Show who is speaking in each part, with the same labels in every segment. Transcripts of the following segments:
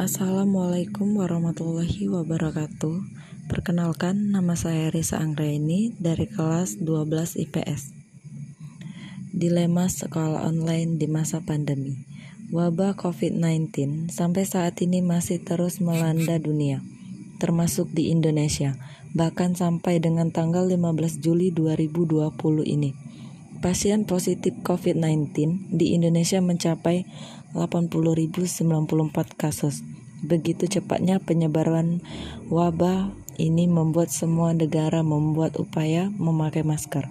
Speaker 1: Assalamualaikum warahmatullahi wabarakatuh. Perkenalkan, nama saya Risa Anggraini dari kelas 12 IPS. Dilema sekolah online di masa pandemi. Wabah COVID-19 sampai saat ini masih terus melanda dunia, termasuk di Indonesia, bahkan sampai dengan tanggal 15 Juli 2020 ini. Pasien positif COVID-19 di Indonesia mencapai 80.094 kasus. Begitu cepatnya penyebaran wabah ini membuat semua negara membuat upaya memakai masker,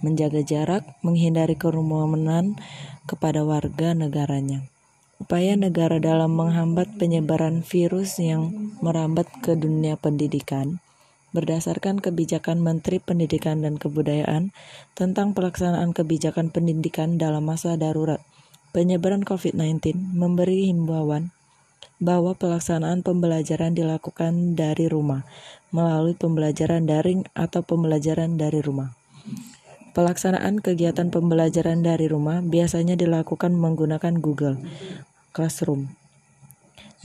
Speaker 1: menjaga jarak, menghindari kerumunan kepada warga negaranya. Upaya negara dalam menghambat penyebaran virus yang merambat ke dunia pendidikan berdasarkan kebijakan Menteri Pendidikan dan Kebudayaan tentang pelaksanaan kebijakan pendidikan dalam masa darurat penyebaran COVID-19 memberi himbauan bahwa pelaksanaan pembelajaran dilakukan dari rumah melalui pembelajaran daring atau pembelajaran dari rumah. Pelaksanaan kegiatan pembelajaran dari rumah biasanya dilakukan menggunakan Google Classroom,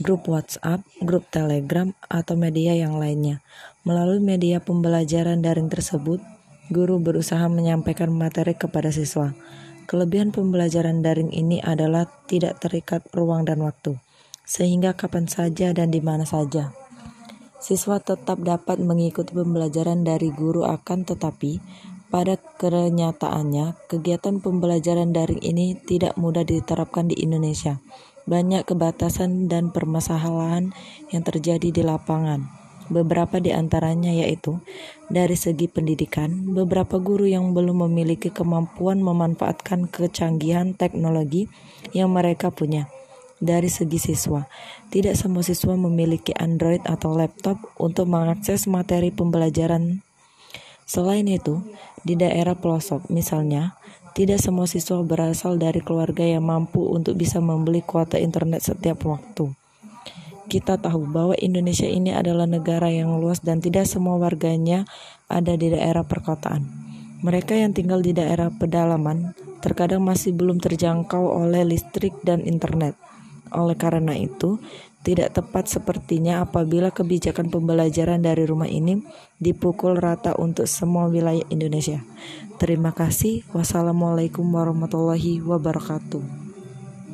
Speaker 1: grup WhatsApp, grup Telegram, atau media yang lainnya. Melalui media pembelajaran daring tersebut, guru berusaha menyampaikan materi kepada siswa. Kelebihan pembelajaran daring ini adalah tidak terikat ruang dan waktu, sehingga kapan saja dan di mana saja. Siswa tetap dapat mengikuti pembelajaran dari guru akan tetapi pada kenyataannya kegiatan pembelajaran daring ini tidak mudah diterapkan di Indonesia. Banyak kebatasan dan permasalahan yang terjadi di lapangan. Beberapa di antaranya yaitu dari segi pendidikan, beberapa guru yang belum memiliki kemampuan memanfaatkan kecanggihan teknologi yang mereka punya. Dari segi siswa, tidak semua siswa memiliki Android atau laptop untuk mengakses materi pembelajaran. Selain itu, di daerah pelosok, misalnya, tidak semua siswa berasal dari keluarga yang mampu untuk bisa membeli kuota internet setiap waktu. Kita tahu bahwa Indonesia ini adalah negara yang luas dan tidak semua warganya ada di daerah perkotaan. Mereka yang tinggal di daerah pedalaman terkadang masih belum terjangkau oleh listrik dan internet. Oleh karena itu, tidak tepat sepertinya apabila kebijakan pembelajaran dari rumah ini dipukul rata untuk semua wilayah Indonesia. Terima kasih. Wassalamualaikum warahmatullahi wabarakatuh.